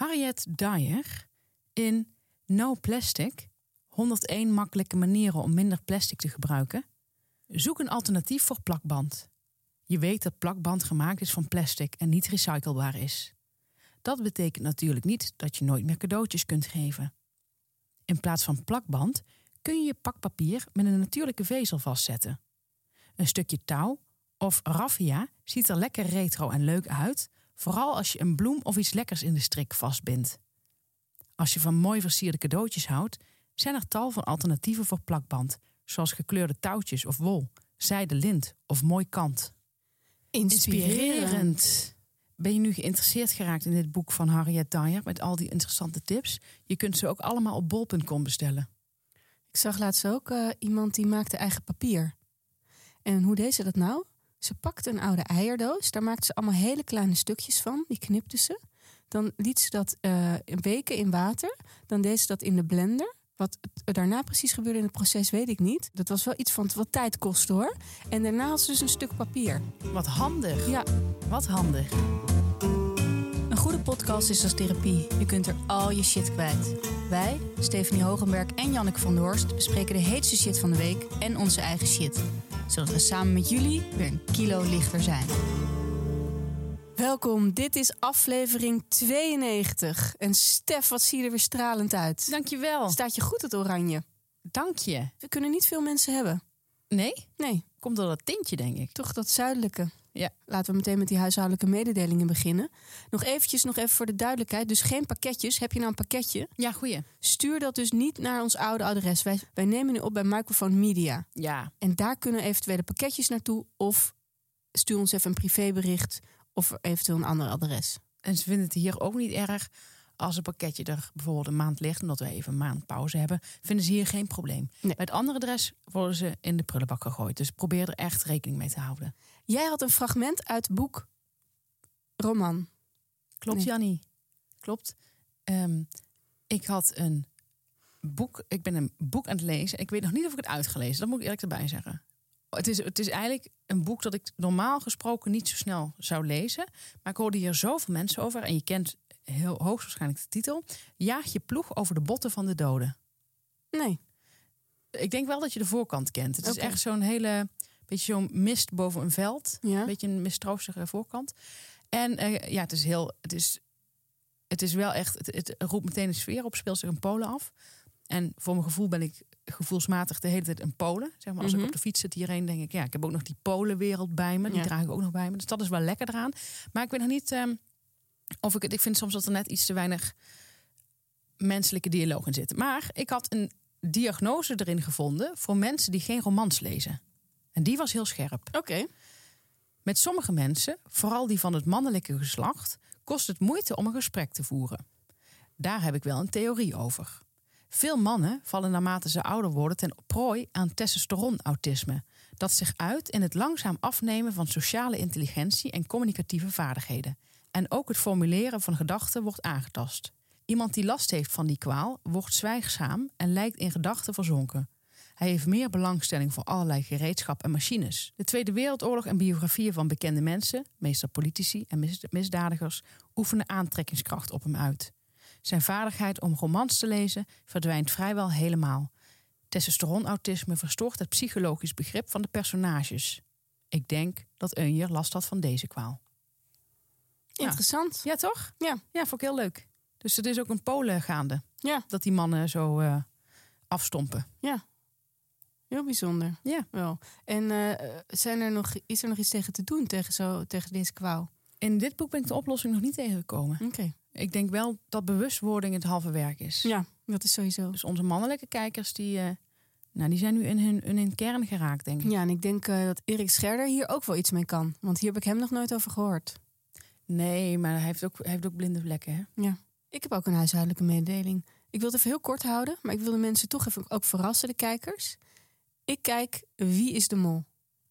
Harriet Dyer in No Plastic: 101 makkelijke manieren om minder plastic te gebruiken. Zoek een alternatief voor plakband. Je weet dat plakband gemaakt is van plastic en niet recyclebaar is. Dat betekent natuurlijk niet dat je nooit meer cadeautjes kunt geven. In plaats van plakband kun je je pakpapier met een natuurlijke vezel vastzetten. Een stukje touw of raffia ziet er lekker retro en leuk uit, vooral als je een bloem of iets lekkers in de strik vastbindt. Als je van mooi versierde cadeautjes houdt, zijn er tal van alternatieven voor plakband, zoals gekleurde touwtjes of wol, zijde lint of mooi kant. Inspirerend. Ben je nu geïnteresseerd geraakt in dit boek van Harriet Dyer met al die interessante tips? Je kunt ze ook allemaal op bol.com bestellen. Ik zag laatst ook eh, iemand die maakte eigen papier. En hoe deed ze dat nou? Ze pakte een oude eierdoos, daar maakte ze allemaal hele kleine stukjes van, die knipte ze. Dan liet ze dat uh, weken in water, dan deed ze dat in de blender. Wat daarna precies gebeurde in het proces, weet ik niet. Dat was wel iets van wat tijd kostte hoor. En daarna had ze dus een stuk papier. Wat handig. Ja. Wat handig. Een goede podcast is als therapie. Je kunt er al je shit kwijt. Wij, Stephanie Hogenberg en Janneke van der Horst, bespreken de heetste shit van de week en onze eigen shit. Zodat we samen met jullie weer een kilo lichter zijn. Welkom, dit is aflevering 92. En Stef, wat zie je er weer stralend uit. Dankjewel. Staat je goed het oranje? Dank je. We kunnen niet veel mensen hebben. Nee? Nee, Komt door dat tintje, denk ik. toch dat zuidelijke. Ja. Laten we meteen met die huishoudelijke mededelingen beginnen. Nog eventjes, nog even voor de duidelijkheid. Dus geen pakketjes. Heb je nou een pakketje? Ja, goeie. Stuur dat dus niet naar ons oude adres. Wij, wij nemen nu op bij Microphone Media. Ja. En daar kunnen eventuele pakketjes naartoe. Of stuur ons even een privébericht. Of eventueel een ander adres. En ze vinden het hier ook niet erg als een pakketje er bijvoorbeeld een maand ligt, omdat we even een maand pauze hebben, vinden ze hier geen probleem. Nee. Bij het andere adres worden ze in de prullenbak gegooid. Dus probeer er echt rekening mee te houden. Jij had een fragment uit boek Roman. Klopt, Nee. Jannie? Klopt. Ehm, ik had een boek, ik ben een boek aan het lezen. Ik weet nog niet of ik het uitgelezen. Dat moet ik eerlijk erbij zeggen. Het is, het is eigenlijk een boek dat ik normaal gesproken niet zo snel zou lezen. Maar ik hoorde hier zoveel mensen over. En je kent heel hoogstwaarschijnlijk de titel. Jaag je ploeg over de botten van de doden. Nee. Ik denk wel dat je de voorkant kent. Het is echt zo'n hele, beetje zo'n mist boven een veld. Ja. Een beetje een mistroostige voorkant. En eh, ja, het is heel, het is, het is wel echt, het, het roept meteen een sfeer op, speelt zich in Polen af. En voor mijn gevoel ben ik gevoelsmatig de hele tijd een Polen. Zeg maar, als Mhm. ik op de fiets zit hierheen, denk ik, ja, ik heb ook nog die Polenwereld bij me. Die Ja. draag ik ook nog bij me. Dus dat is wel lekker eraan. Maar ik weet nog niet ehm, of ik het, ik vind soms dat er net iets te weinig menselijke dialoog in zit. Maar ik had een diagnose erin gevonden voor mensen die geen romans lezen. En die was heel scherp. Oké. Met sommige mensen, vooral die van het mannelijke geslacht, kost het moeite om een gesprek te voeren. Daar heb ik wel een theorie over. Veel mannen vallen naarmate ze ouder worden ten prooi aan testosteronautisme. Dat zich uit in het langzaam afnemen van sociale intelligentie en communicatieve vaardigheden. En ook het formuleren van gedachten wordt aangetast. Iemand die last heeft van die kwaal wordt zwijgzaam en lijkt in gedachten verzonken. Hij heeft meer belangstelling voor allerlei gereedschap en machines. De Tweede Wereldoorlog en biografieën van bekende mensen, meestal politici en mis- misdadigers, oefenen aantrekkingskracht op hem uit. Zijn vaardigheid om romans te lezen verdwijnt vrijwel helemaal. Testosteronautisme verstoort het psychologisch begrip van de personages. Ik denk dat Eunjer last had van deze kwaal. Interessant. Ja, toch? Ja. Ja, vond ik heel leuk. Dus het is ook een Polen gaande. Ja. Dat die mannen zo eh, afstompen. Ja. Heel bijzonder. Ja. Wel. En eh, zijn er nog, is er nog iets tegen te doen tegen, zo, tegen deze kwaal? In dit boek ben ik de oplossing nog niet tegengekomen. Oké. Ik denk wel dat bewustwording het halve werk is. Ja, dat is sowieso. Dus onze mannelijke kijkers, die, eh, nou, die zijn nu in hun, in hun kern geraakt, denk ik. Ja, en ik denk eh, dat Erik Scherder hier ook wel iets mee kan. Want hier heb ik hem nog nooit over gehoord. Nee, maar hij heeft ook, hij heeft ook blinde vlekken. Hè? Ja. Ik heb ook een huishoudelijke mededeling. Ik wil het even heel kort houden, maar ik wil de mensen toch even ook verrassen, de kijkers. Ik kijk Wie is de Mol?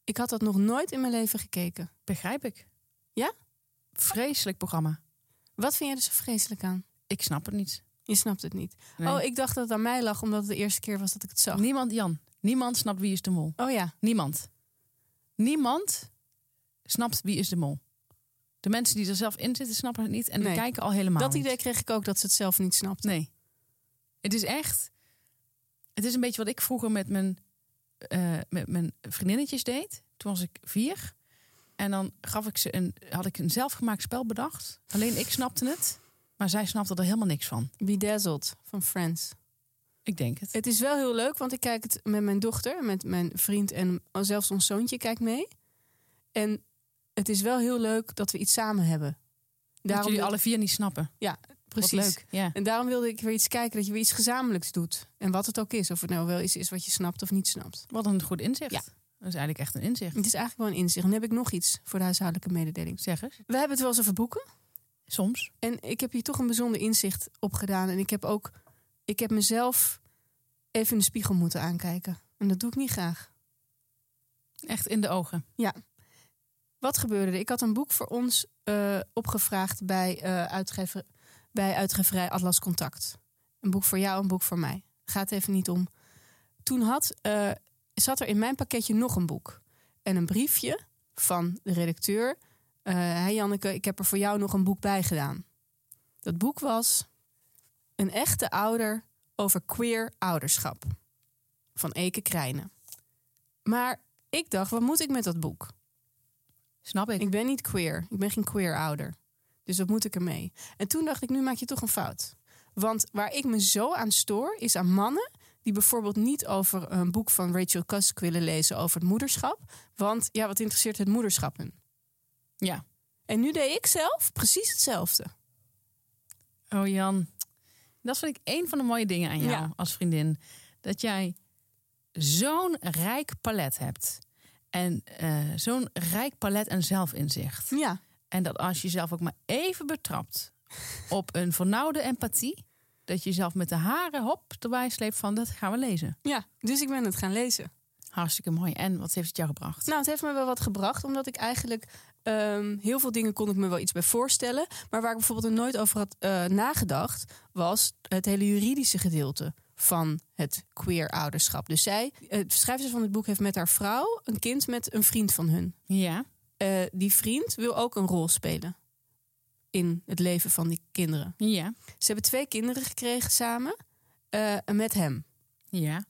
Ik had dat nog nooit in mijn leven gekeken. Begrijp ik. Ja? Vreselijk programma. Wat vind jij er zo vreselijk aan? Ik snap het niet. Je snapt het niet. Nee. Oh, ik dacht dat het aan mij lag omdat het de eerste keer was dat ik het zag. Niemand, Jan, niemand snapt wie is de mol. Oh ja, Niemand. Niemand snapt wie is de mol. De mensen die er zelf in zitten snappen het niet en Nee. die kijken al helemaal dat niet. idee kreeg ik ook dat ze het zelf niet snapt. Nee. Het is echt. Het is een beetje wat ik vroeger met mijn, eh, met mijn vriendinnetjes deed. Toen was ik vier. En dan gaf ik ze een, had ik een zelfgemaakt spel bedacht. Alleen ik snapte het. Maar zij snapte er helemaal niks van. Bedazzled van Friends. Ik denk het. Het is wel heel leuk, want ik kijk het met mijn dochter, met mijn vriend en zelfs ons zoontje kijkt mee. En het is wel heel leuk dat we iets samen hebben. Dat jullie alle vier niet snappen. Precies. Leuk. Ja. En daarom wilde ik weer iets kijken dat je weer iets gezamenlijks doet. En wat het ook is. Of het nou wel iets is wat je snapt of niet snapt. Wat een goed inzicht. Ja. Dat is eigenlijk echt een inzicht. Het is eigenlijk wel een inzicht. En dan heb ik nog iets voor de huishoudelijke mededeling. Zeg eens. We hebben het wel eens over boeken. Soms. En ik heb hier toch een bijzonder inzicht op gedaan. En ik heb ook, ik heb mezelf even in de spiegel moeten aankijken. En dat doe ik niet graag. Echt in de ogen. Wat gebeurde er? Ik had een boek voor ons eh, opgevraagd bij, eh, uitgever, bij uitgeverij Atlas Contact. Een boek voor jou, een boek voor mij. Gaat even niet om. Toen had, eh, zat er in mijn pakketje nog een boek. En een briefje van de redacteur. Eh hey Janneke, ik heb er voor jou nog een boek bij gedaan. Dat boek was Een echte ouder over queer ouderschap. Van Eke Krijnen. Maar ik dacht, wat moet ik met dat boek? Snap ik. Ik ben niet queer. Ik ben geen queer ouder. Dus wat moet ik ermee? En toen dacht ik, nu maak je toch een fout. Want waar ik me zo aan stoor, is aan mannen die bijvoorbeeld niet over een boek van Rachel Cusk willen lezen over het moederschap. Want ja, wat interesseert het moederschap hun? Ja. En nu deed ik zelf precies hetzelfde. Oh Jan, dat vind ik een van de mooie dingen aan jou Ja. als vriendin. Dat jij zo'n rijk palet hebt. En eh, zo'n rijk palet en zelfinzicht. Ja, En dat als je jezelf ook maar even betrapt op een vernauwde empathie... dat je jezelf met de haren hop erbij sleept van dat gaan we lezen. ja. Dus ik ben het gaan lezen. Hartstikke mooi. En wat heeft het jou gebracht? Nou, het heeft me wel wat gebracht, omdat ik eigenlijk ehm, heel veel dingen kon ik me wel iets bij voorstellen. Maar waar ik bijvoorbeeld er nooit over had eh, nagedacht, was het hele juridische gedeelte van het queer ouderschap. Dus zij, de schrijfster van het boek, heeft met haar vrouw een kind met een vriend van hun. Ja, Eh, die vriend wil ook een rol spelen in het leven van die kinderen. ja, Ze hebben twee kinderen gekregen samen eh, met hem. ja.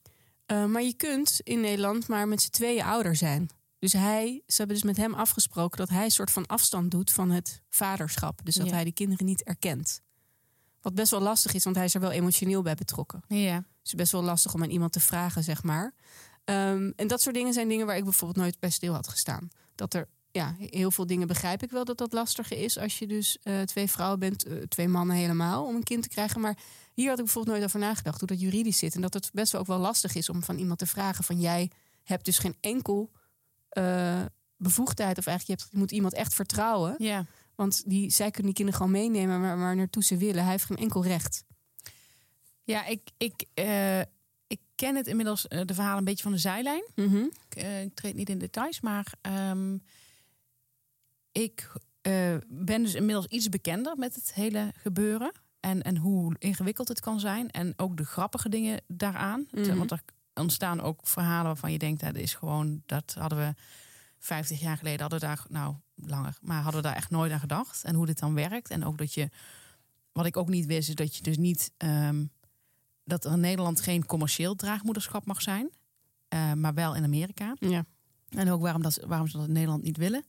Uh, maar je kunt in Nederland maar met z'n tweeën ouder zijn. Dus hij, ze hebben dus met hem afgesproken dat hij een soort van afstand doet van het vaderschap. Dus dat Ja. hij de kinderen niet erkent. Wat best wel lastig is, want hij is er wel emotioneel bij betrokken. ja. Dus het is best wel lastig om aan iemand te vragen, zeg maar. Ehm, en dat soort dingen zijn dingen waar ik bijvoorbeeld nooit bij stil had gestaan. Dat er, ja, heel veel dingen begrijp ik wel dat dat lastiger is als je dus eh, twee vrouwen bent, eh, twee mannen helemaal, om een kind te krijgen. Maar hier had ik bijvoorbeeld nooit over nagedacht hoe dat juridisch zit. En dat het best wel ook wel lastig is om van iemand te vragen van jij hebt dus geen enkel eh, bevoegdheid. Of eigenlijk je, hebt, je moet iemand echt vertrouwen. ja. Want die, zij kunnen die kinderen gewoon meenemen waar, waar naartoe ze willen. Hij heeft geen enkel recht. Ja, ik, ik, ik ken het inmiddels, de verhalen een beetje van de zijlijn. Mhm. Ik, ik treed niet in details, maar ehm, ik eh, ben dus inmiddels iets bekender met het hele gebeuren. En, en hoe ingewikkeld het kan zijn. En ook de grappige dingen daaraan. Mhm. Want er ontstaan ook verhalen waarvan je denkt, dat is gewoon, dat hadden we 50 jaar geleden, hadden we daar, nou langer, maar hadden we daar echt nooit aan gedacht. En hoe dit dan werkt. En ook dat je, wat ik ook niet wist, is dat je dus niet, ehm, dat er in Nederland geen commercieel draagmoederschap mag zijn. eh, maar wel in Amerika. Ja. En ook waarom, dat, waarom ze dat in Nederland niet willen.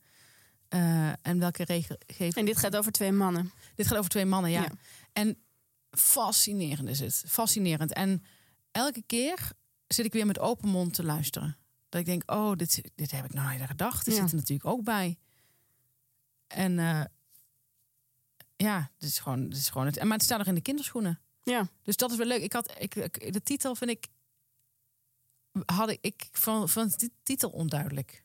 Eh, en welke regel geeft. En dit gaat over twee mannen. Dit gaat over twee mannen, ja. Ja. En fascinerend is het. Fascinerend. En elke keer zit ik weer met open mond te luisteren. Dat ik denk, oh, dit, dit heb ik nou aan gedacht. Die Ja. zit er natuurlijk ook bij. En eh, ja, dit is gewoon, dit is gewoon het. en Maar het staat nog in de kinderschoenen. Ja. Dus dat is wel leuk. Ik had, ik, ik- de titel vind ik, had ik, ik van, van de titel onduidelijk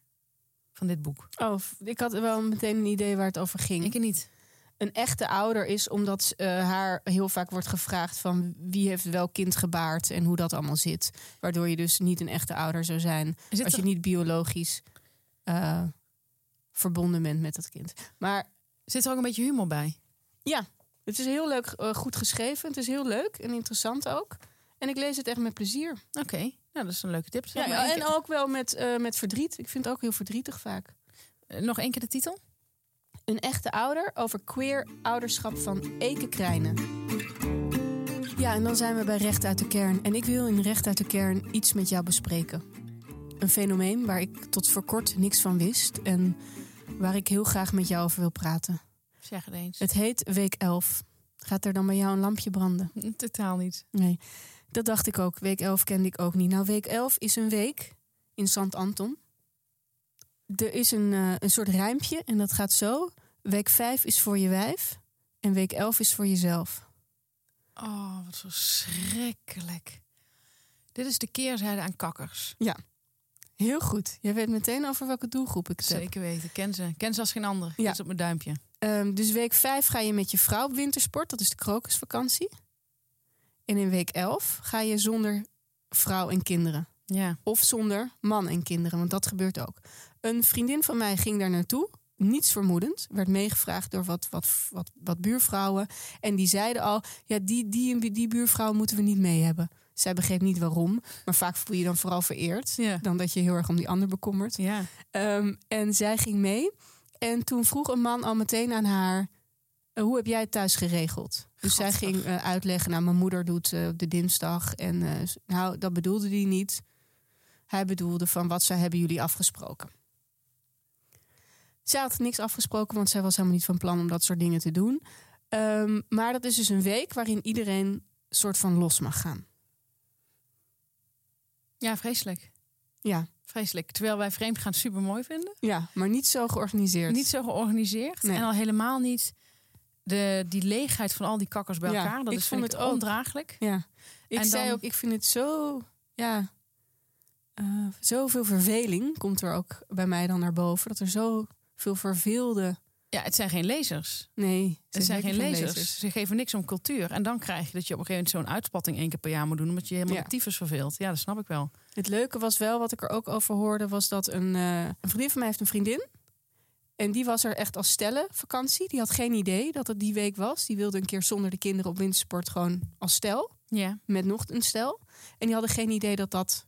van dit boek. Oh, ik had wel meteen een idee waar het over ging. Ik niet. Een echte ouder is omdat eh, haar heel vaak wordt gevraagd van wie heeft welk kind gebaard en hoe dat allemaal zit. Waardoor je dus niet een echte ouder zou zijn als je niet biologisch eh, verbonden bent met dat kind. Maar Zit er ook een beetje humor bij? ja, het is heel leuk, eh, goed geschreven. Het is heel leuk en interessant ook. En ik lees het echt met plezier. Oké, nou, dat is een leuke tip. Ja, één en ook wel met, eh, met verdriet. Ik vind het ook heel verdrietig vaak. keer- nog één keer de titel? Een echte ouder over queer ouderschap van Eke Krijnen. Ja, en dan zijn we bij Recht uit de Kern. En ik wil in Recht uit de Kern iets met jou bespreken. Een fenomeen waar ik tot voor kort niks van wist en waar ik heel graag met jou over wil praten. Zeg het eens. Het heet Week 11. Gaat er dan bij jou een lampje branden? Totaal niet. Nee, dat dacht ik ook. Week 11 kende ik ook niet. Nou, week 11 is een week in Sant Anton. Er is een, eh, een soort rijmpje en dat gaat zo. Week 5 is voor je wijf en week 11 is voor jezelf. Oh, wat verschrikkelijk. Dit is de keerzijde aan kakkers. Heel goed. Jij weet meteen over welke doelgroep ik het heb. Zeker weten. Ken ze. Ken ze als geen ander. Ja. Ja. is op mijn duimpje. Ehm, dus week 5 ga je met je vrouw op wintersport. Dat is de krokusvakantie. En in week 11 ga je zonder vrouw en kinderen. Ja. Of zonder man en kinderen, want dat gebeurt ook. Een vriendin van mij ging daar naartoe, niets vermoedend. Werd meegevraagd door wat, wat, wat, wat buurvrouwen. En die zeiden al, ja, die, die, die buurvrouw moeten we niet mee hebben. Zij begreep niet waarom, maar vaak voel je je dan vooral vereerd. Ja. Dan dat je heel erg om die ander bekommert. Ja. Ehm, en zij ging mee. En toen vroeg een man al meteen aan haar: Hoe heb jij het thuis geregeld? Dus zij ging eh, uitleggen: Nou, mijn moeder doet eh, op de dinsdag. En eh, nou, dat bedoelde hij niet. Hij bedoelde van wat zij hebben jullie afgesproken. Zij had niks afgesproken, want zij was helemaal niet van plan om dat soort dingen te doen. Ehm, maar dat is dus een week waarin iedereen soort van los mag gaan. Ja, vreselijk. Ja, Vreselijk. Terwijl wij vreemdgaan super mooi vinden. ja maar niet zo georganiseerd. Niet zo georganiseerd. Nee. En al helemaal niet de, die leegheid van al die kakkers bij Ja, elkaar. Dat ik is vond vind het ik ondraaglijk. Ja, ik En zei dan- ook, ik vind het zo, ja, eh, zoveel verveling komt er ook bij mij dan naar boven. Dat er zoveel verveelde, Ja, het zijn geen lezers. nee, Het zijn geen lezers. Ze geven niks om cultuur. En dan krijg je dat je op een gegeven moment zo'n uitspatting één keer per jaar moet doen. Omdat je helemaal Ja. tyfus verveelt. Ja, dat snap ik wel. Het leuke was wel, wat ik er ook over hoorde, was dat een, eh, een vriendin van mij heeft een vriendin. En die was er echt als stellen vakantie. Die had geen idee dat het die week was. Die wilde een keer zonder de kinderen op wintersport gewoon als stel. Ja. met nog een stel. En die hadden geen idee dat dat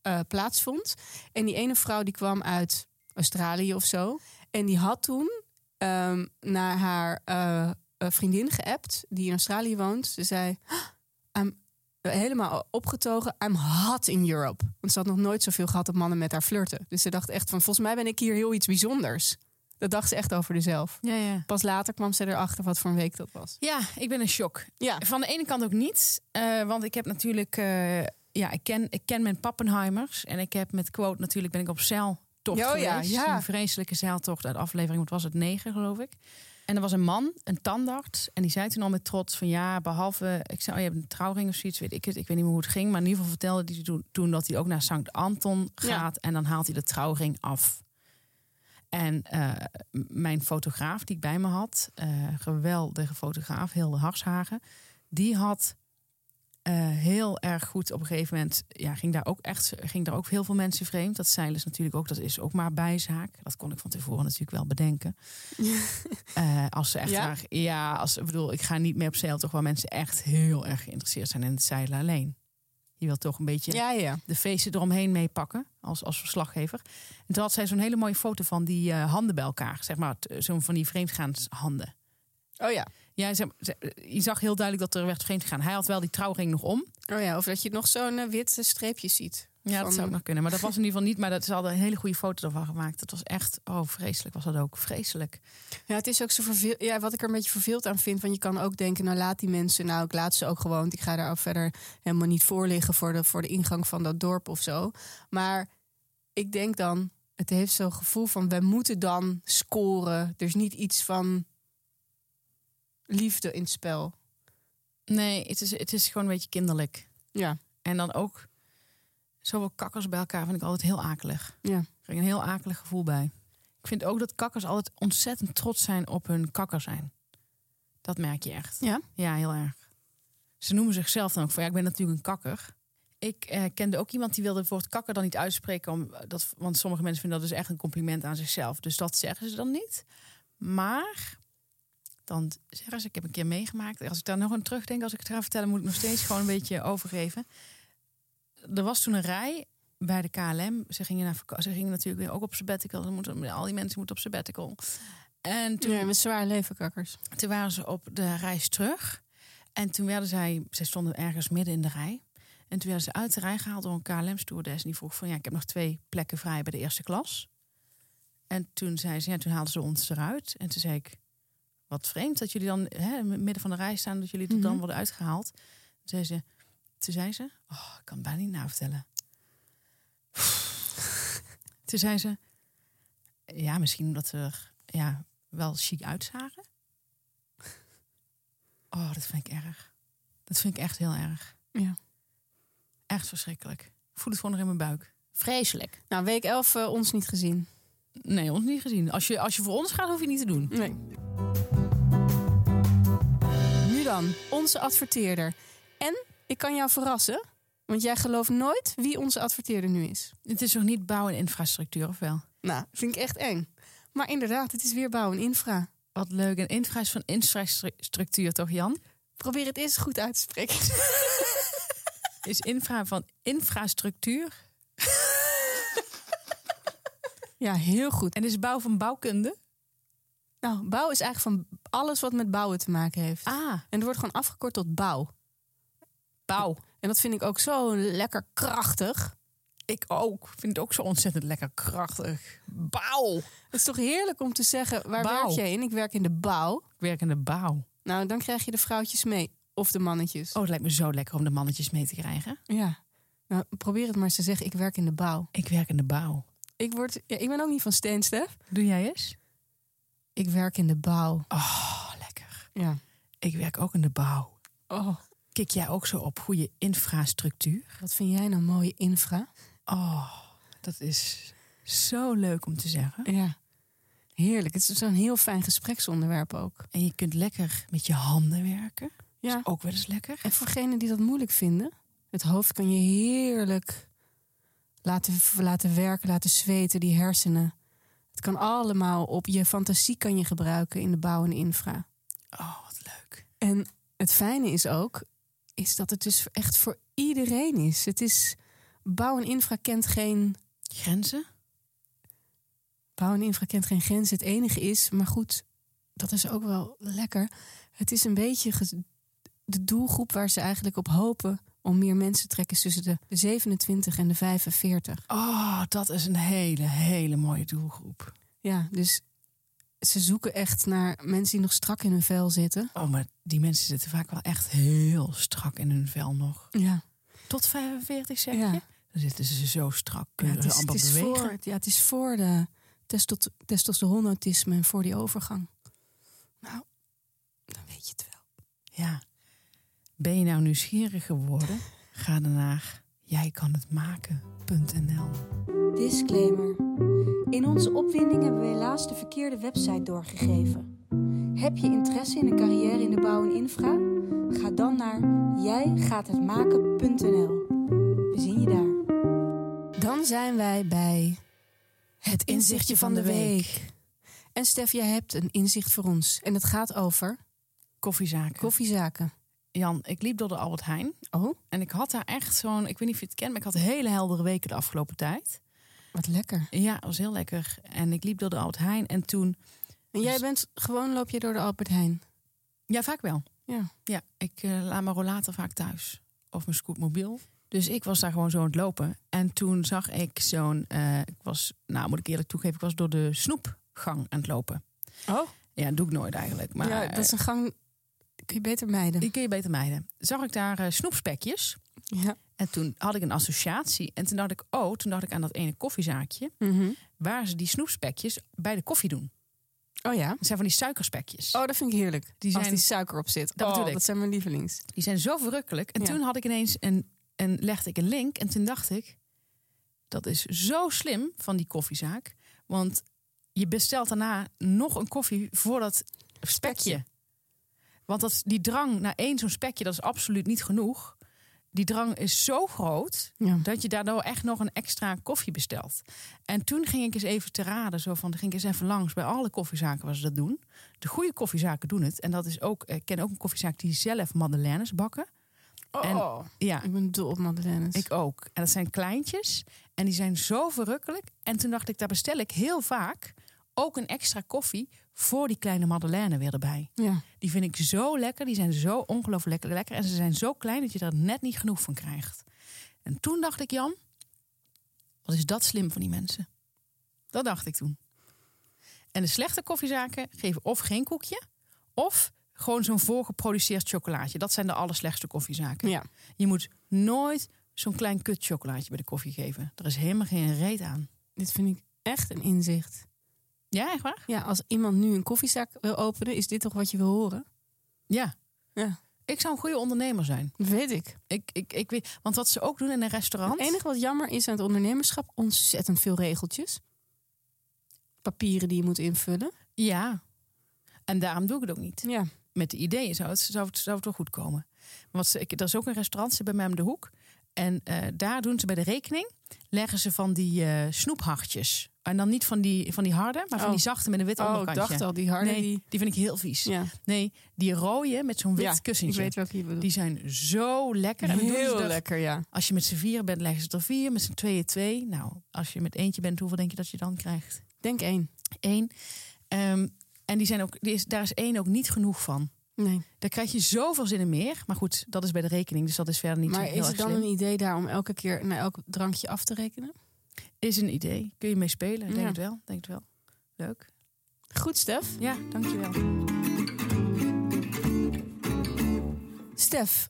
eh, plaatsvond. En die ene vrouw die kwam uit Australië of zo. En die had toen ehm, naar haar eh, eh, vriendin geappt, die in Australië woont. Ze zei, "Ah, I'm helemaal opgetogen, I'm hot in Europe. Want ze had nog nooit zoveel gehad dat mannen met haar flirten. Dus ze dacht echt van, volgens mij ben ik hier heel iets bijzonders. Dat dacht ze echt over zichzelf. Ja, ja. Pas later kwam ze erachter wat voor een week dat was. ja, ik ben in shock. Ja, Van de ene kant ook niet. eh, want ik heb natuurlijk... eh, ja, ik ken, ik ken mijn Pappenheimers. En ik heb met quote natuurlijk ben ik op zeiltocht Oh ja, geweest. ja. Een vreselijke zeiltocht uit aflevering, wat was het, negen geloof ik. En er was een man, een tandarts. En die zei toen al met trots van ja, behalve... Ik zei, oh, je hebt een trouwring of zoiets, weet ik het. Ik weet niet meer hoe het ging. Maar in ieder geval vertelde hij toen, toen dat hij ook naar Sankt Anton Ja. gaat. En dan haalt hij de trouwring af. En eh, mijn fotograaf die ik bij me had, eh, geweldige fotograaf, Hilde Harshagen, die had eh, heel erg goed op een gegeven moment, ja, ging daar ook echt, ging daar ook heel veel mensen vreemd. Dat zeilen is natuurlijk ook, dat is ook maar bijzaak. Dat kon ik van tevoren natuurlijk wel bedenken. Als ze echt Ja? ja, als ik bedoel, ik ga niet meer op zeil toch waar mensen echt heel erg geïnteresseerd zijn in het zeilen alleen. Je wilt toch een beetje ja, ja. de feesten eromheen meepakken als, als verslaggever. En toen had zij zo'n hele mooie foto van die eh, handen bij elkaar. Zeg maar, zo'n van die vreemdgaanshanden. Oh ja. Ja, je zag heel duidelijk dat er werd vreemd gegaan. Hij had wel die trouwring nog om. Oh ja, of dat je nog zo'n eh, wit streepje ziet. Ja, dat zou ook nog kunnen. Maar dat was in ieder geval niet. Maar dat, ze hadden een hele goede foto ervan gemaakt. Het was echt, oh vreselijk was dat ook. Vreselijk. Ja, het is ook zo verveel. Ja, wat ik er een beetje verveeld aan vind. Want je kan ook denken, nou laat die mensen, nou ik laat ze ook gewoon. Ik ga daar ook verder helemaal niet voor liggen voor de, voor de ingang van dat dorp of zo. Maar ik denk dan, het heeft zo'n gevoel van, we moeten dan scoren. Er is niet iets van liefde in het spel. Nee, het is, het is gewoon een beetje kinderlijk. Ja, En dan ook zoveel kakkers bij elkaar vind ik altijd heel akelig. ja. Ik krijg een heel akelig gevoel bij. Ik vind ook dat kakkers altijd ontzettend trots zijn op hun kakker zijn. Dat merk je echt. Ja? Ja, heel erg. Ze noemen zichzelf dan ook van ja, ik ben natuurlijk een kakker. Ik eh, kende ook iemand die wilde het woord kakker dan niet uitspreken. Om, dat, want sommige mensen vinden dat dus echt een compliment aan zichzelf. Dus dat zeggen ze dan niet. Maar dan zeggen ze, ik heb een keer meegemaakt. Als ik daar nog aan terugdenk, als ik het ga vertellen, moet ik nog steeds gewoon een beetje overgeven. Er was toen een rij bij de KLM. Ze gingen, naar, ze gingen natuurlijk weer ook op sabbatical. Ze moeten, al die mensen moeten op sabbatical. En toen, Ja, met zwaar levenkakkers. toen waren ze op de reis terug. En toen werden zij, zij stonden ergens midden in de rij. En toen werden ze uit de rij gehaald door een KLM-stewardess. En die vroeg van, ja, ik heb nog twee plekken vrij bij de eerste klas. En toen zei ze, ja, toen haalden ze ons eruit. En toen zei ik, wat vreemd dat jullie dan hè, in het midden van de rij staan. Dat jullie er dan Mhm. worden uitgehaald. Toen zei ze, toen zei ze, oh, ik kan het bijna niet navertellen. toen zei ze, ja, misschien omdat we er ja, wel chic uitzagen. Oh, dat vind ik erg. Dat vind ik echt heel erg. Ja. Echt verschrikkelijk. Ik voel het gewoon nog in mijn buik. Vreselijk. Nou, week 11 eh, ons niet gezien. Nee, ons niet gezien. Als je, als je voor ons gaat, hoef je niet te doen. Nee. Onze adverteerder. En ik kan jou verrassen, want jij gelooft nooit wie onze adverteerder nu is. Het is nog niet bouw en infrastructuur, of wel? Nou, vind ik echt eng. Maar inderdaad, het is weer bouw en infra. Wat leuk. En infra is van infrastructuur, toch Jan? Probeer het eens goed uit te spreken. Is infra van infrastructuur? Ja, heel goed. En is bouw van bouwkunde? Nou, bouw is eigenlijk van alles wat met bouwen te maken heeft. Ah, En het wordt gewoon afgekort tot bouw. bouw. En dat vind ik ook zo lekker krachtig. Ik ook. Ik vind het ook zo ontzettend lekker krachtig. Bouw. Het is toch heerlijk om te zeggen, waar Bouw. werk jij in? Ik werk in de bouw. Ik werk in de bouw. Nou, dan krijg je de vrouwtjes mee. Of de mannetjes. Oh, het lijkt me zo lekker om de mannetjes mee te krijgen. Ja. Nou, probeer het maar eens te zeggen, ik werk in de bouw. Ik werk in de bouw. Ik, word, ja, ik ben ook niet van steenstef. Doe jij eens? Ik werk in de bouw. Oh, lekker. Ja. Ik werk ook in de bouw. Oh, Kik jij ook zo op goede infrastructuur? wat vind jij nou mooie infra? Oh, dat is zo leuk om te zeggen. Ja. Heerlijk. Het is zo'n heel fijn gespreksonderwerp ook. En je kunt lekker met je handen werken. Ja. Ook wel eens lekker. En voor degenen die dat moeilijk vinden, het hoofd kan je heerlijk laten, laten werken, laten zweten, die hersenen. Kan allemaal op. Je fantasie kan je gebruiken in de bouw en infra. Oh, wat leuk. En het fijne is ook, is dat het dus echt voor iedereen is. Het is, bouw en infra kent geen, Grenzen? bouw en infra kent geen grenzen. Het enige is, maar goed, dat is ook wel lekker. Het is een beetje de doelgroep waar ze eigenlijk op hopen om meer mensen te trekken tussen de 27 en de 45. Oh, dat is een hele, hele mooie doelgroep. Ja, dus ze zoeken echt naar mensen die nog strak in hun vel zitten. Oh, maar die mensen zitten vaak wel echt heel strak in hun vel nog. Ja, Tot 45 zeg Ja. je? Dan zitten ze zo strak. ja Kunnen het, ze is, het, amper is bewegen. voor, ja het is voor de testosteronautisme en voor die overgang. Nou, dan weet je het wel. Ja. Ben je nou nieuwsgierig geworden? Ga dan naar jijkanhetmaken.nl Disclaimer. In onze opwinding hebben we helaas de verkeerde website doorgegeven. Heb je interesse in een carrière in de bouw en infra? Ga dan naar jijgaathetmaken.nl. We zien je daar. Dan zijn wij bij het inzichtje van de week. En Stef, jij hebt een inzicht voor ons. En het gaat over Koffiezaken. koffiezaken. Jan, ik liep door de Albert Heijn. Oh, En ik had daar echt zo'n, ik weet niet of je het kent, maar ik had hele heldere weken de afgelopen tijd. wat lekker. Ja, het was heel lekker. En ik liep door de Albert Heijn en toen, En jij bent gewoon loop je door de Albert Heijn. ja, vaak wel. Ja. Ja, ik eh, laat mijn rollator vaak thuis. Of mijn scootmobiel. Dus ik was daar gewoon zo aan het lopen. En toen zag ik zo'n, eh, ik was, nou moet ik eerlijk toegeven, ik was door de snoepgang aan het lopen. Oh, Ja, dat doe ik nooit eigenlijk. Maar ja, dat is een gang. Kun je beter mijden. die kun je beter mijden. Zag ik daar eh, snoepspekjes. Ja. En toen had ik een associatie. En toen dacht ik, oh, toen dacht ik aan dat ene koffiezaakje. Mhm. Waar ze die snoepspekjes bij de koffie doen. Oh ja. Dat zijn van die suikerspekjes. Oh, dat vind ik heerlijk. Die Die Als zijn- die suiker op zit. Dat oh, ik. dat zijn mijn lievelings. Die zijn zo verrukkelijk. En Ja. toen had ik ineens een, een, legde ik een link. En toen dacht ik, dat is zo slim van die koffiezaak. Want je bestelt daarna nog een koffie voor dat spekje. Want dat, die drang naar één zo'n spekje, dat is absoluut niet genoeg. Die drang is zo groot Ja. dat je daardoor echt nog een extra koffie bestelt. En toen ging ik eens even te raden, zo van, dan ging ik eens even langs bij alle koffiezaken waar ze dat doen. De goede koffiezaken doen het. En dat is ook, ik ken ook een koffiezaak die zelf madeleines bakken. Oh, Ja, ik ben dol op madeleines. ik ook. En dat zijn kleintjes en die zijn zo verrukkelijk. En toen dacht ik, daar bestel ik heel vaak ook een extra koffie voor die kleine madeleine weer erbij. Ja. Die vind ik zo lekker. Die zijn zo ongelooflijk lekker. En ze zijn zo klein dat je er net niet genoeg van krijgt. En toen dacht ik, Jan, wat is dat slim van die mensen? Dat dacht ik toen. En de slechte koffiezaken geven of geen koekje, of gewoon zo'n voorgeproduceerd chocolaatje. Dat zijn de allerslechtste koffiezaken. ja. Je moet nooit zo'n klein kut chocolaatje bij de koffie geven. Er is helemaal geen reet aan. Dit vind ik echt een inzicht. Ja, echt waar? Ja, als iemand nu een koffiezak wil openen, is dit toch wat je wil horen? Ja. Ja. Ik zou een goede ondernemer zijn. Weet ik. Ik, ik, ik weet, want wat ze ook doen in een restaurant. Het enige wat jammer is aan het ondernemerschap, ontzettend veel regeltjes. Papieren die je moet invullen. Ja. En daarom doe ik het ook niet. Ja. Met de ideeën zou het, zou het, zou het wel goed komen. Want ze, ik, er is ook een restaurant ze bij mij om de hoek. En eh, daar doen ze bij de rekening, leggen ze van die eh snoephartjes. En dan niet van die, van die harde, maar van Oh. die zachte met een wit Oh, ik dacht al, die harde nee, die... die vind ik heel vies. Ja, Nee, die rode met zo'n wit ja ik kussentje. weet welke je bedoelt. Die zijn zo lekker. En Heel er- lekker, ja. Als je met z'n vieren bent, leggen ze er vier. Met z'n tweeën twee. Nou, als je met eentje bent, hoeveel denk je dat je dan krijgt? Denk één. Eén. Ehm, en die zijn ook, die is, daar is één ook niet genoeg van. Nee. Daar krijg je zoveel zin in meer. Maar goed, dat is bij de rekening. Dus dat is verder niet zo Maar is het dan slim. een idee daar om elke keer naar elk drankje af te rekenen? Is een idee. Kun je mee spelen? Ik Denk Ja. het wel. Denk het wel. Leuk. Goed, Stef. Ja, dankjewel. Stef,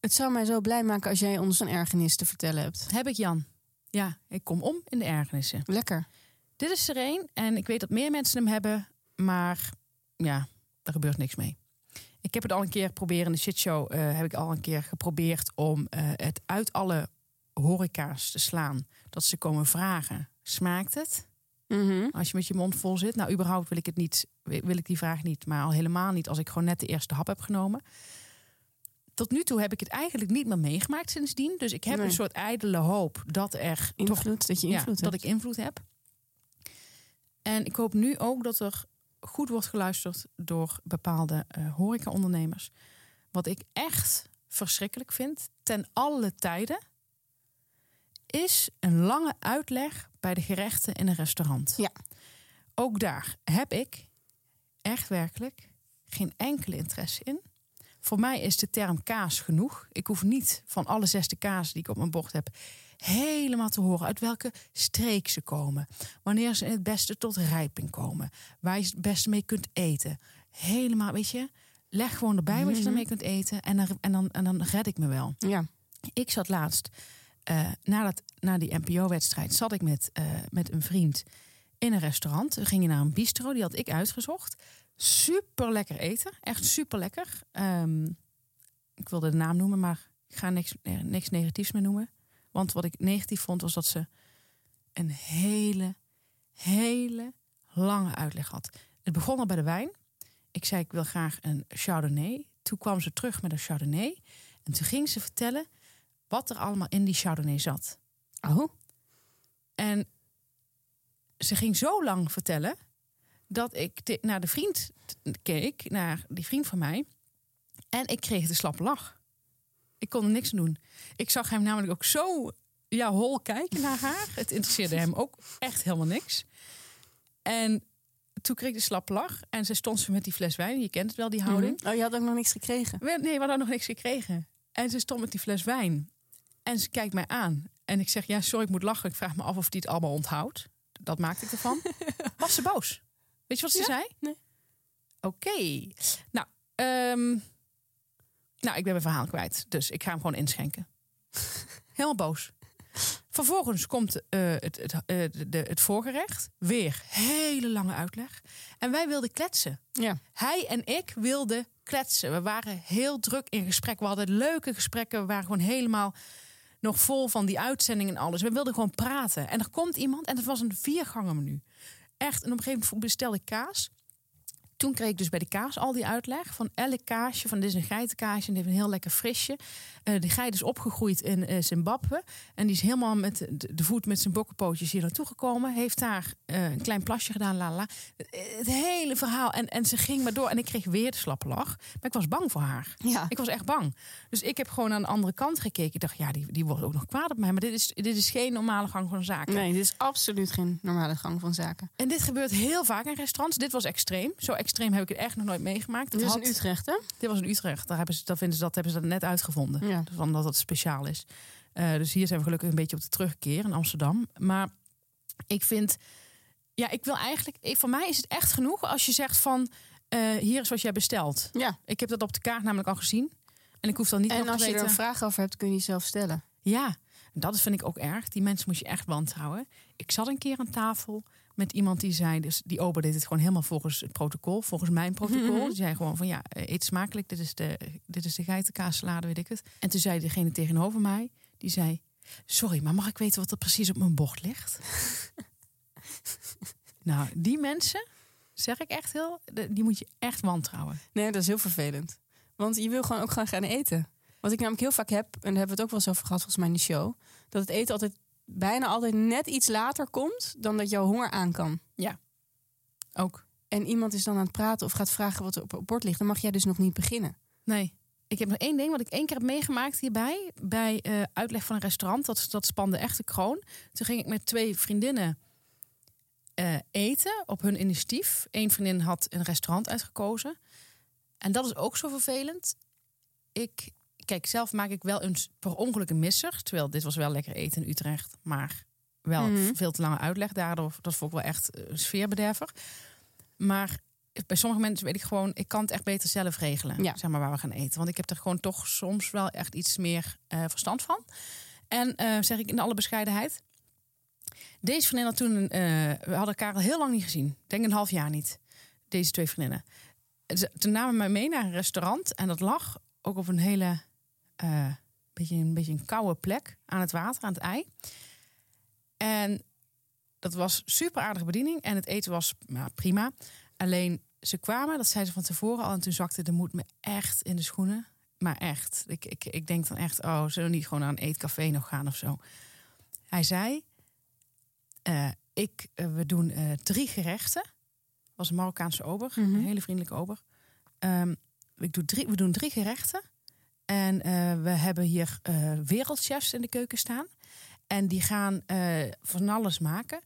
het zou mij zo blij maken als jij ons een ergernis te vertellen hebt. Heb ik Jan. Ja, ik kom om in de ergernissen. Lekker. Dit is er één. En ik weet dat meer mensen hem hebben. Maar ja, er gebeurt niks mee. Ik heb het al een keer proberen in de shitshow. eh heb ik al een keer geprobeerd om eh, het uit alle horeca's te slaan. Dat ze komen vragen. Smaakt het? Mhm. Als je met je mond vol zit. Nou, überhaupt wil ik het niet. Wil ik die vraag niet. Maar al helemaal niet als ik gewoon net de eerste hap heb genomen. Tot nu toe heb ik het eigenlijk niet meer meegemaakt sindsdien. Dus ik heb Nee. een soort ijdele hoop dat er toch Invloed, dat je invloed ja, dat hebt. ik invloed heb. En ik hoop nu ook dat er goed wordt geluisterd door bepaalde eh horecaondernemers. Wat ik echt verschrikkelijk vind, ten alle tijden, is een lange uitleg bij de gerechten in een restaurant. Ja. Ook daar heb ik echt werkelijk geen enkele interesse in. Voor mij is de term kaas genoeg. Ik hoef niet van alle zesde kaas die ik op mijn bord heb helemaal te horen uit welke streek ze komen. Wanneer ze het beste tot rijping komen. Waar je het beste mee kunt eten. Helemaal, weet je, leg gewoon erbij wat je Mhm. ermee kunt eten. En dan, en, dan, en dan red ik me wel. Ja. Ik zat laatst, eh na, na die NPO-wedstrijd, zat ik met, eh, met een vriend in een restaurant. We gingen naar een bistro, die had ik uitgezocht. Super lekker eten, echt super lekker. ik wilde de naam noemen, maar ik ga niks, niks negatiefs meer noemen. Want wat ik negatief vond, was dat ze een hele, hele lange uitleg had. Het begon al bij de wijn. Ik zei, ik wil graag een Chardonnay. Toen kwam ze terug met een Chardonnay. En toen ging ze vertellen wat er allemaal in die Chardonnay zat. Oh. En ze ging zo lang vertellen dat ik naar de vriend keek, naar die vriend van mij. En ik kreeg de slappe lach. Ik kon er niks aan doen. Ik zag hem namelijk ook zo ja, hol kijken naar haar. Het interesseerde hem ook echt helemaal niks. En toen kreeg ik de slappe lach. En ze stond ze met die fles wijn. Je kent het wel, die houding. Mhm. Oh, je had ook nog niks gekregen. Nee, we hadden nog niks gekregen. En ze stond met die fles wijn. En ze kijkt mij aan. En ik zeg, ja, sorry, ik moet lachen. Ik vraag me af of die het allemaal onthoudt. Dat maakte ik ervan. Was ze boos? Weet je wat ze Ja? zei? Nee. Oké. Nou, ehm, nou, ik ben mijn verhaal kwijt. Dus ik ga hem gewoon inschenken. Helemaal boos. Vervolgens komt eh, het, het, eh, de- het voorgerecht. Weer hele lange uitleg. En wij wilden kletsen. Ja. Hij en ik wilden kletsen. We waren heel druk in gesprek. We hadden leuke gesprekken. We waren gewoon helemaal nog vol van die uitzending en alles. We wilden gewoon praten. En er komt iemand en het was een viergangen menu. Echt. En op een gegeven moment bestelde ik kaas. Toen kreeg ik dus bij de kaas al die uitleg van elk kaasje. Van dit is een geitenkaasje en die heeft een heel lekker frisje. Uh, die geit is opgegroeid in uh, Zimbabwe. En die is helemaal met de, voet met zijn bokkenpootjes hier naartoe gekomen. Heeft daar uh, een klein plasje gedaan, la la. Het hele verhaal. En, en ze ging maar door. En ik kreeg weer de slappe lach. Maar ik was bang voor haar. Ja. Ik was echt bang. Dus ik heb gewoon aan de andere kant gekeken. Ik dacht, ja, die, die wordt ook nog kwaad op mij. Maar dit is, dit is geen normale gang van zaken. Nee, dit is absoluut geen normale gang van zaken. En dit gebeurt heel vaak in restaurants. Dit was extreem. Zo extreem heb ik het echt nog nooit meegemaakt. Dit is in Utrecht, hè? Dit was in Utrecht. Daar hebben ze, dat, vinden ze, dat hebben ze dat net uitgevonden. Ja. Van dat het speciaal is. Uh, dus hier zijn we gelukkig een beetje op de terugkeer in Amsterdam. Maar ik vind... Ja, ik wil eigenlijk... Ik, voor mij is het echt genoeg als je zegt van... Uh, hier is wat jij bestelt. Ja. Ik heb dat op de kaart namelijk al gezien. En ik hoef dan niet en nog als te je weten... er een vraag over hebt, kun je die zelf stellen. Ja, dat vind ik ook erg. Die mensen moet je echt wantrouwen. Ik zat een keer aan tafel met iemand die zei, dus die ober deed het gewoon helemaal volgens het protocol, volgens mijn protocol. Mhm. Die zei gewoon van ja, eet smakelijk, dit is de, dit is de geitenkaassalade, weet ik het. En toen zei degene tegenover mij, die zei, sorry, maar mag ik weten wat er precies op mijn bord ligt? nou, die mensen, zeg ik echt heel, die moet je echt wantrouwen. Nee, dat is heel vervelend. Want je wil gewoon ook gewoon gaan eten. Wat ik namelijk heel vaak heb, en daar hebben we het ook wel eens over gehad volgens mij in de show, dat het eten altijd bijna altijd net iets later komt dan dat jouw honger aan kan. Ja, ook. En iemand is dan aan het praten of gaat vragen wat er op het bord ligt, dan mag jij dus nog niet beginnen. Nee. Ik heb nog één ding wat ik één keer heb meegemaakt hierbij. Bij uh, uitleg van een restaurant. Dat, dat spande echt de kroon. Toen ging ik met twee vriendinnen uh, eten op hun initiatief. Eén vriendin had een restaurant uitgekozen. En dat is ook zo vervelend. Ik, kijk, zelf maak ik wel eens per ongeluk een misser. Terwijl dit was wel lekker eten in Utrecht. Maar wel Mhm. mm -hmm. veel te lange uitleg daardoor. Dat vond ik wel echt een sfeerbederver. Maar bij sommige mensen weet ik gewoon, ik kan het echt beter zelf regelen. Ja. Zeg maar waar we gaan eten. Want ik heb er gewoon toch soms wel echt iets meer uh, verstand van. En uh, zeg ik in alle bescheidenheid. Deze vriendin had toen, uh, we hadden elkaar al heel lang niet gezien. Denk een half jaar niet. Deze twee vriendinnen. Ze, toen namen mij mee naar een restaurant. En dat lag ook op een hele, uh, beetje, een beetje een koude plek. Aan het water, aan het ei. En dat was super aardige bediening. En het eten was nou, prima. Alleen ze kwamen, dat zeiden ze van tevoren al. En toen zakte de moed me echt in de schoenen. Maar echt. Ik, ik, ik denk dan echt, oh, zullen we niet gewoon naar een eetcafé nog gaan of zo? Hij zei, uh, ik, uh, we doen uh, drie gerechten. was een Marokkaanse ober, Mhm. een hele vriendelijke ober. Um, ik doe drie, we doen drie gerechten. En uh, we hebben hier wereldchefs in de keuken staan. En die gaan van alles maken.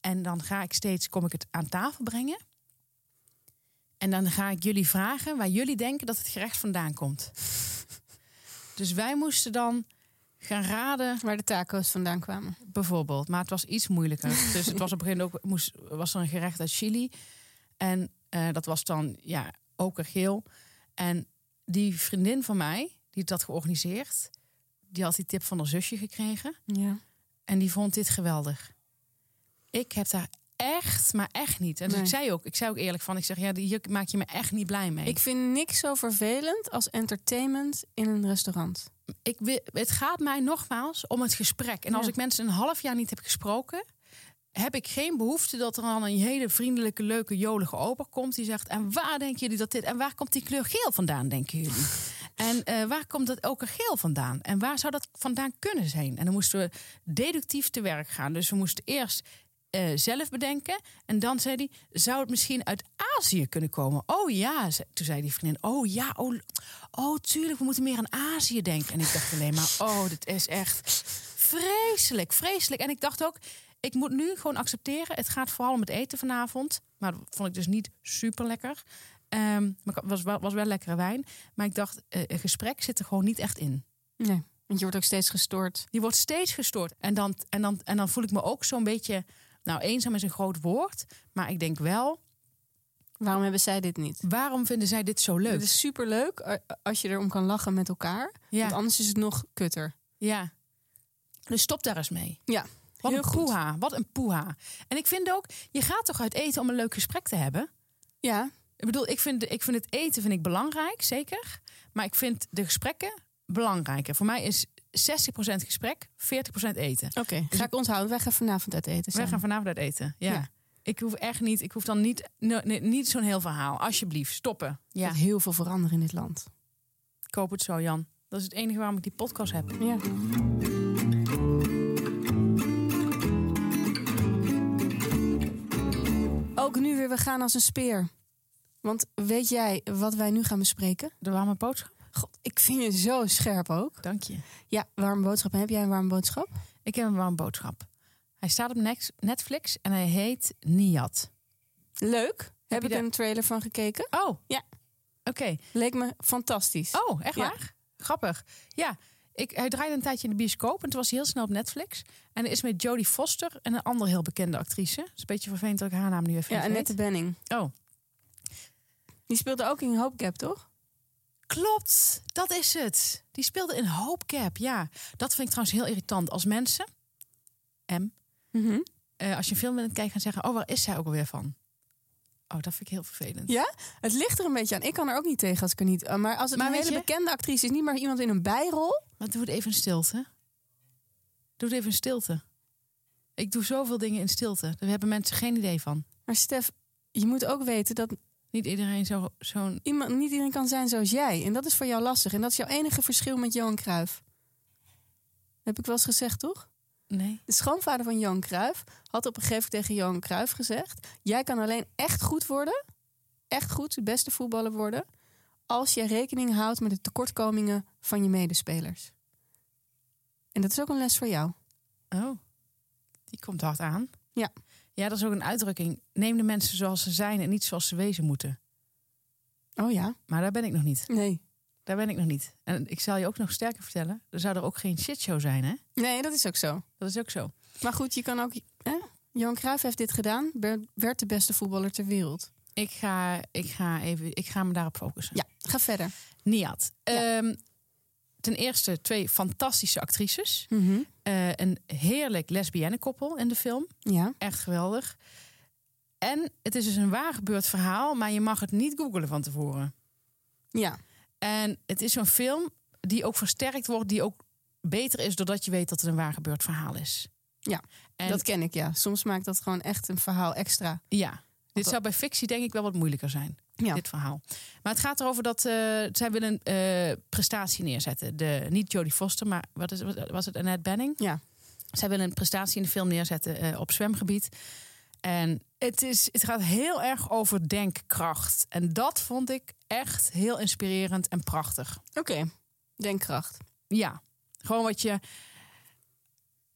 En dan ga ik steeds, kom ik het aan tafel brengen. En dan ga ik jullie vragen waar jullie denken dat het gerecht vandaan komt. dus wij moesten dan gaan raden. Waar de taco's vandaan kwamen. Bijvoorbeeld. Maar het was iets moeilijker. dus het was op een gegeven moment ook moest, was er een gerecht uit Chili. En uh, dat was dan ja, okergeel. En die vriendin van mij, die het had georganiseerd, die had die tip van haar zusje gekregen. Ja. En die vond dit geweldig. Ik heb daar echt, maar echt niet. En dus Nee. ik zei ook, ik zei ook eerlijk van, ik zeg ja, hier maak je me echt niet blij mee. Ik vind niks zo vervelend als entertainment in een restaurant. ik het gaat mij nogmaals om het gesprek. En als ik mensen een half jaar niet heb gesproken, heb ik geen behoefte dat er dan een hele vriendelijke, leuke, jolige ober komt die zegt: En waar denken jullie dat dit? En waar komt die kleur geel vandaan, denken jullie? En uh, waar komt dat ook geel vandaan? En waar zou dat vandaan kunnen zijn? En dan moesten we deductief te werk gaan. Dus we moesten eerst uh, zelf bedenken. En dan zei hij, zou het misschien uit Azië kunnen komen? Oh ja, toen zei die vriendin, oh ja, oh, oh tuurlijk, we moeten meer aan Azië denken. En ik dacht alleen maar, oh, dit is echt vreselijk, vreselijk. En ik dacht ook, ik moet nu gewoon accepteren, het gaat vooral om het eten vanavond. Maar dat vond ik dus niet super lekker. Um, maar het was wel, was wel lekkere wijn. Maar ik dacht, uh, een gesprek zit er gewoon niet echt in. Nee, want je wordt ook steeds gestoord. Je wordt steeds gestoord. En dan, en dan, en dan voel ik me ook zo'n beetje... Nou, eenzaam is een groot woord. Maar ik denk wel... Waarom hebben zij dit niet? Waarom vinden zij dit zo leuk? Het is superleuk als je erom kan lachen met elkaar. Ja. Want anders is het nog kutter. Ja. Dus stop daar eens mee. Ja. Wat Heel een goed. poeha. Wat een poeha. En ik vind ook, je gaat toch uit eten om een leuk gesprek te hebben? Ja. Ik bedoel, ik vind, ik vind het eten vind ik belangrijk, zeker. Maar ik vind de gesprekken belangrijker. Voor mij is 60% gesprek, 40% eten. Oké, okay. ga ik onthouden. Wij gaan vanavond uit eten. Wij gaan vanavond uit eten, ja. Ja. Ik hoef echt niet, ik hoef dan niet, nee, nee, niet zo'n heel verhaal. Alsjeblieft, stoppen. Ja, heel veel veranderen in dit land. koop het zo, Jan. Dat is het enige waarom ik die podcast heb. Ja. Ook nu weer, we gaan als een speer. Want weet jij wat wij nu gaan bespreken? De warme boodschap. God, ik vind je zo scherp ook. Dank je. Ja, warme boodschap. Heb jij een warme boodschap? Ik heb een warme boodschap. Hij staat op Netflix en hij heet Niat. Leuk. Heb, je ik daar- een trailer van gekeken? Oh. Ja. Oké. Leek me fantastisch. Oh, echt Ja. waar? Grappig. Ja, ik, hij draaide een tijdje in de bioscoop en toen was hij heel snel op Netflix. En er is met Jodie Foster en een andere heel bekende actrice. Het is een beetje vervelend dat ik haar naam nu even ja, Annette Benning. Oh, Die speelde ook in Hope Gap, toch? klopt. Dat is het. Die speelde in Hope Gap, ja. Dat vind ik trouwens heel irritant. Als mensen, M, Mhm. eh, als je een film bent kijken gaan zeggen... oh, waar is zij ook alweer van? Oh, dat vind ik heel vervelend. Ja? Het ligt er een beetje aan. Ik kan er ook niet tegen als ik er niet... Maar als het Maar een hele bekende actrice is, niet maar iemand in een bijrol... Maar doe het even in stilte. Doe het even in stilte. Ik doe zoveel dingen in stilte. Daar hebben mensen geen idee van. Maar Stef, je moet ook weten dat Niet iedereen zo- zo'n... iemand, niet iedereen kan zijn zoals jij. En dat is voor jou lastig. En dat is jouw enige verschil met Johan Cruijff. Heb ik wel eens gezegd, toch? nee. De schoonvader van Johan Cruijff had op een gegeven moment tegen Johan Cruijff gezegd... jij kan alleen echt goed worden, echt goed, de beste voetballer worden... als je rekening houdt met de tekortkomingen van je medespelers. En dat is ook een les voor jou. Oh, die komt hard aan. Ja. Ja, dat is ook een uitdrukking. Neem de mensen zoals ze zijn en niet zoals ze wezen moeten. Oh ja? Maar daar ben ik nog niet. Nee. Daar ben ik nog niet. En ik zal je ook nog sterker vertellen. Er zou er ook geen shitshow zijn, hè? Nee, dat is ook zo. Dat is ook zo. Maar goed, je kan ook... Hè? Johan Cruijff heeft dit gedaan, werd de beste voetballer ter wereld. Ik ga, ik ga, even, ik ga me daarop focussen. Ja, ga verder. Niat. Ja. Ehm, ten eerste twee fantastische actrices. Mhm. Eh, een heerlijk lesbienne koppel in de film. Ja. Echt geweldig. En het is dus een waar gebeurd verhaal, maar je mag het niet googelen van tevoren. Ja. En het is zo'n film die ook versterkt wordt, die ook beter is doordat je weet dat het een waar gebeurd verhaal is. Ja, en dat ken ik, ja. Soms maakt dat gewoon echt een verhaal extra. ja, dit zou bij fictie denk ik wel wat moeilijker zijn. Ja. Dit verhaal. Maar het gaat erover dat eh, zij willen een eh, prestatie neerzetten. De, niet Jodie Foster, maar wat is, was het Annette Benning? Ja. Zij willen een prestatie in de film neerzetten eh, op zwemgebied. En het, is, het gaat heel erg over denkkracht. En dat vond ik echt heel inspirerend en prachtig. Oké. Denkkracht. Ja, gewoon wat je.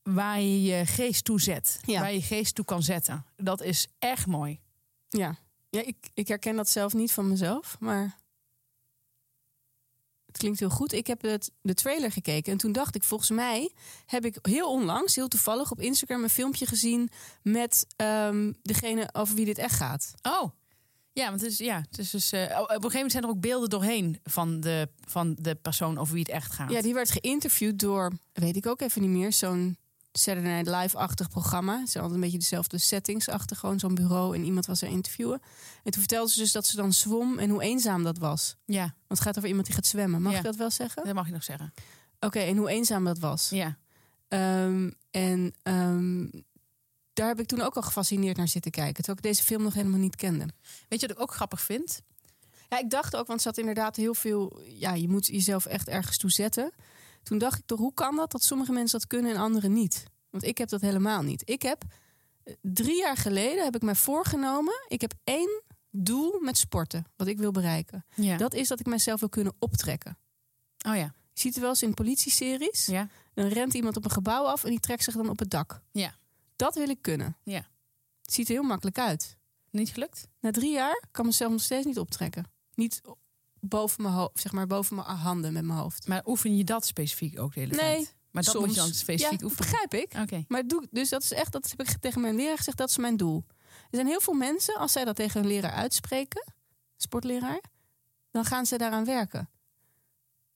Waar je je geest toe zet. Ja. Waar je je geest toe kan zetten. Dat is echt mooi. Ja. Ja, ik, ik herken dat zelf niet van mezelf, maar het klinkt heel goed. Ik heb het, de trailer gekeken en toen dacht ik, volgens mij heb ik heel onlangs, heel toevallig op Instagram een filmpje gezien met ehm, degene over wie dit echt gaat. Oh. Ja, want het is, ja, het is dus, eh, op een gegeven moment zijn er ook beelden doorheen van de, van de persoon over wie het echt gaat. Ja, die werd geïnterviewd door, weet ik ook even niet meer, zo'n Saturday Night Live-achtig programma. Het zijn altijd een beetje dezelfde settings achter, gewoon zo'n bureau en iemand was er interviewen. En toen vertelde ze dus dat ze dan zwom en hoe eenzaam dat was. ja, Want het gaat over iemand die gaat zwemmen. Mag Ja. ik dat wel zeggen? dat mag je nog zeggen. Oké, en hoe eenzaam dat was. Ja. Ehm, en ehm, daar heb ik toen ook al gefascineerd naar zitten kijken. Terwijl ik deze film nog helemaal niet kende. Weet je wat ik ook grappig vind? Ja, ik dacht ook, want er zat inderdaad heel veel... Ja, je moet jezelf echt ergens toe zetten. Toen dacht ik toch, hoe kan dat dat sommige mensen dat kunnen en anderen niet? Want ik heb dat helemaal niet. Ik heb eh, drie jaar geleden heb ik mij voorgenomen... ik heb één doel met sporten, wat ik wil bereiken. Ja. Dat is dat ik mezelf wil kunnen optrekken. oh ja. Je ziet het wel eens in politieseries. Ja. Dan rent iemand op een gebouw af en die trekt zich dan op het dak. Ja. Dat wil ik kunnen. Ja. Het ziet er heel makkelijk uit. Niet gelukt? Na drie jaar kan mezelf nog steeds niet optrekken. Niet boven mijn hoofd, zeg maar boven mijn handen met mijn hoofd. Maar oefen je dat specifiek ook de hele Nee, tijd? Maar dat soms. moet je dan specifiek ja, oefenen. begrijp ik. Oké. Maar doe, dus dat is echt, dat heb ik tegen mijn leraar gezegd, dat is mijn doel. Er zijn heel veel mensen, als zij dat tegen hun leraar uitspreken, sportleraar, dan gaan ze daaraan werken.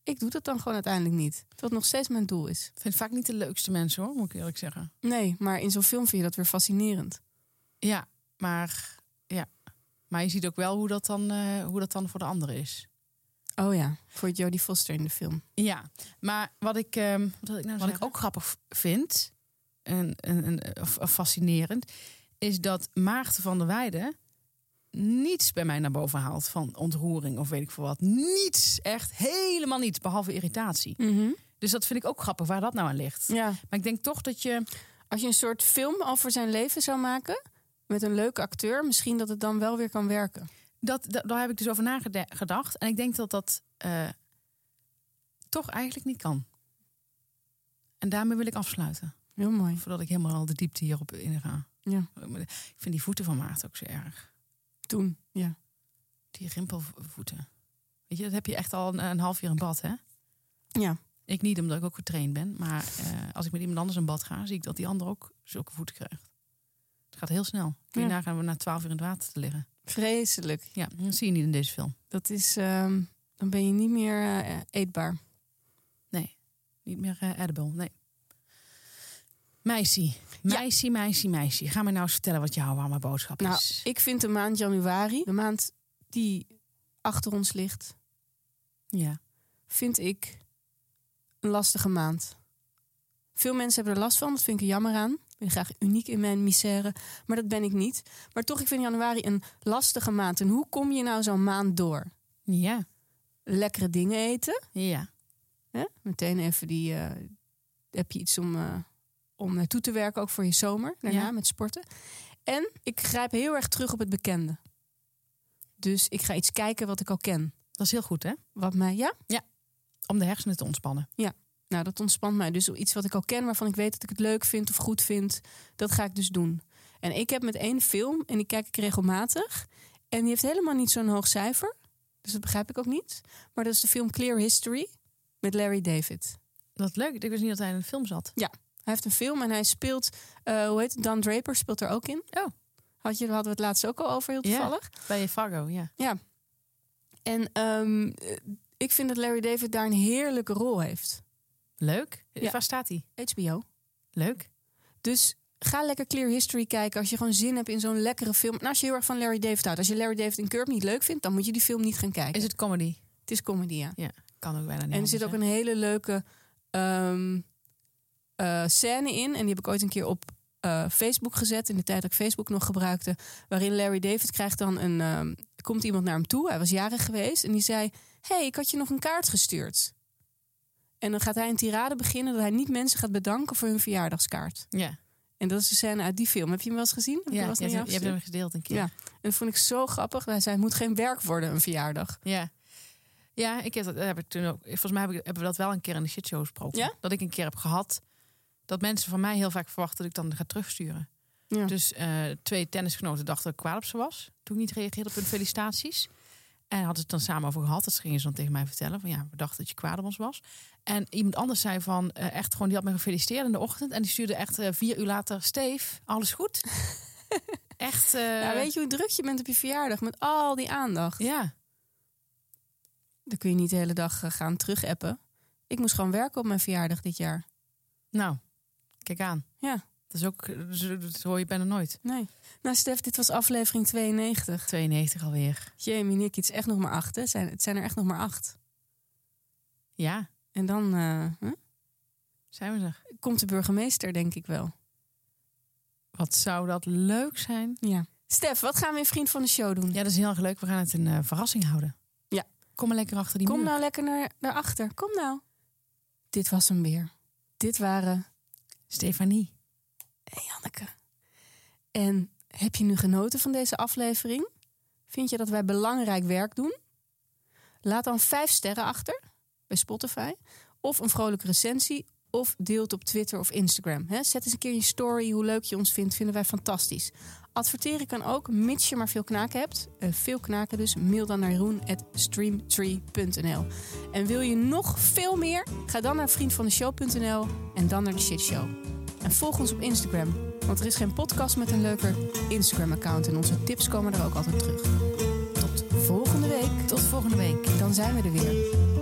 Ik doe dat dan gewoon uiteindelijk niet. Het nog steeds mijn doel is. Ik vind het vaak niet de leukste mensen hoor, moet ik eerlijk zeggen. Nee, maar in zo'n film vind je dat weer fascinerend. Ja, maar, ja. maar je ziet ook wel hoe dat dan, eh, hoe dat dan voor de anderen is. Oh ja, voor Jodie Foster in de film. Ja, maar wat ik, ehm, Wat, wil ik nou wat ik ook grappig vind en, en, en, of- fascinerend, is dat Maarten van der Weijden niets bij mij naar boven haalt van ontroering of weet ik veel wat. Niets, echt helemaal niets, behalve irritatie. Dus dat vind ik ook grappig waar dat nou aan ligt. Ja. Maar ik denk toch dat je. Als je een soort film over zijn leven zou maken met een leuke acteur, misschien dat het dan wel weer kan werken. Dat, dat, daar heb ik dus over nagedacht. En ik denk dat dat eh, toch eigenlijk niet kan. En daarmee wil ik afsluiten. Heel mooi. Voordat ik helemaal al de diepte hierop inga. Ja. Ik vind die voeten van Maarten ook zo erg. Toen, ja. Die rimpelvoeten. Weet je, dat heb je echt al een, een half jaar in bad, hè? Ja. Ik niet, omdat ik ook getraind ben. Maar eh, als ik met iemand anders in bad ga, zie ik dat die ander ook zulke voeten krijgt. Het gaat heel snel. Kun je Ja. nagaan om na twaalf uur in het water te liggen. Vreselijk. Ja, dat zie je niet in deze film. Dat is, ehm, dan ben je niet meer eh, eetbaar. Niet meer eh, edible, nee. Meisje, meisje, meisje, meisje. Ga me nou eens vertellen wat jouw warme boodschap Nou, is. ik vind de maand januari, de maand die achter ons ligt, Ja. vind ik een lastige maand. Veel mensen hebben er last van, dat vind ik er jammer aan. Ik ben graag uniek in mijn misère, maar dat ben ik niet. Maar toch, ik vind januari een lastige maand. En hoe kom je nou zo'n maand door? Ja. Lekkere dingen eten. Ja. Hè? Meteen even die. eh, heb je iets om, eh, om naartoe te werken, ook voor je zomer, daarna Ja. met sporten. En ik grijp heel erg terug op het bekende. Dus ik ga iets kijken wat ik al ken. Dat is heel goed, hè? Wat mij, ja, Om de hersenen te ontspannen. Nou dat ontspant mij. Dus iets wat ik al ken, waarvan ik weet dat ik het leuk vind of goed vind, dat ga ik dus doen. En ik heb met één film, en die kijk ik regelmatig. En die heeft helemaal niet zo'n hoog cijfer. Dus dat begrijp ik ook niet. Maar dat is de film Clear History met Larry David. Dat leuk. Ik wist niet dat hij in een film zat. Hij heeft een film en hij speelt, eh, hoe heet het, Dan Draper speelt er ook in. Oh. Had je, hadden we het laatst ook al over, heel Ja. toevallig. Bij Fargo, ja. En ehm, eh, ik vind dat Larry David daar een heerlijke rol heeft. Leuk. Ja. Waar staat hij? HBO. Leuk. Dus ga lekker Clear History kijken als je gewoon zin hebt in zo'n lekkere film. En als je heel erg van Larry David houdt. Als je Larry David in Curb niet leuk vindt, dan moet je die film niet gaan kijken. Is het comedy? Het is comedy, ja. Kan ook bijna niet En er zit ook een hele leuke eh, scène in. En die heb ik ooit een keer op eh, Facebook gezet. In de tijd dat ik Facebook nog gebruikte. Waarin Larry David krijgt dan een. ehm, komt iemand naar hem toe. Hij was jarig geweest. En die zei: hey, ik had je nog een kaart gestuurd. En dan gaat hij een tirade beginnen dat hij niet mensen gaat bedanken voor hun verjaardagskaart. Ja, En dat is een scène uit die film. Heb je hem wel eens gezien? Heb ja je, je hebt hem gedeeld een keer. Ja. En dat vond ik zo grappig. Hij zei: het moet geen werk worden, een verjaardag. Ja. Ja, ik heb dat, heb ik toen ook. Volgens mij heb ik, hebben we dat wel een keer in de shitshow besproken. Ja? Dat ik een keer heb gehad dat mensen van mij heel vaak verwachten dat ik dan ga terugsturen. Ja. Dus eh, twee tennisgenoten dachten dat ik kwaad op ze was. Toen ik niet reageerde op hun felicitaties. En hadden het dan samen over gehad. Dat gingen ze dan tegen mij vertellen. Van ja, we dachten dat je kwaad op ons was. En iemand anders zei van eh, echt gewoon, die had me gefeliciteerd in de ochtend. En die stuurde echt eh, vier uur later, Steef, alles goed? echt. eh, Ja, weet je hoe druk je bent op je verjaardag met al die aandacht? Ja, Dan kun je niet de hele dag gaan terugappen. Ik moest gewoon werken op mijn verjaardag dit jaar. nou, kijk aan. Ja. Dat is ook, dat hoor je bijna nooit. Nee. Nou, Stef, dit was aflevering 92. 92 alweer. Jamie, Nick, het is echt nog maar acht. Hè? Zijn, het zijn er echt nog maar acht. Ja, En dan eh, huh? zijn we er. komt de burgemeester, denk ik wel. Wat zou dat leuk zijn? Ja. Stef, wat gaan we in Vriend van de Show doen? Ja, dat is heel erg leuk. We gaan het een eh, verrassing houden. Ja. Kom maar lekker achter die Kom muur. nou lekker naar, naar achter. Kom nou. Dit was hem weer. Dit waren Stefanie. en Janneke. En heb je nu genoten van deze aflevering? Vind je dat wij belangrijk werk doen? Laat dan vijf sterren achter bij Spotify. Of een vrolijke recensie. Of deel het op Twitter of Instagram. Zet eens een keer je story hoe leuk je ons vindt. Vinden wij fantastisch. Adverteren kan ook, mits je maar veel knaken hebt. Eh, veel knaken dus. Mail dan naar jeroen.streamtree.nl En wil je nog veel meer? Ga dan naar vriendvandeshow.nl en dan naar de shitshow. En volg ons op Instagram. Want er is geen podcast met een leuker Instagram-account. En onze tips komen er ook altijd terug. Tot volgende week. Tot volgende week. Dan zijn we er weer.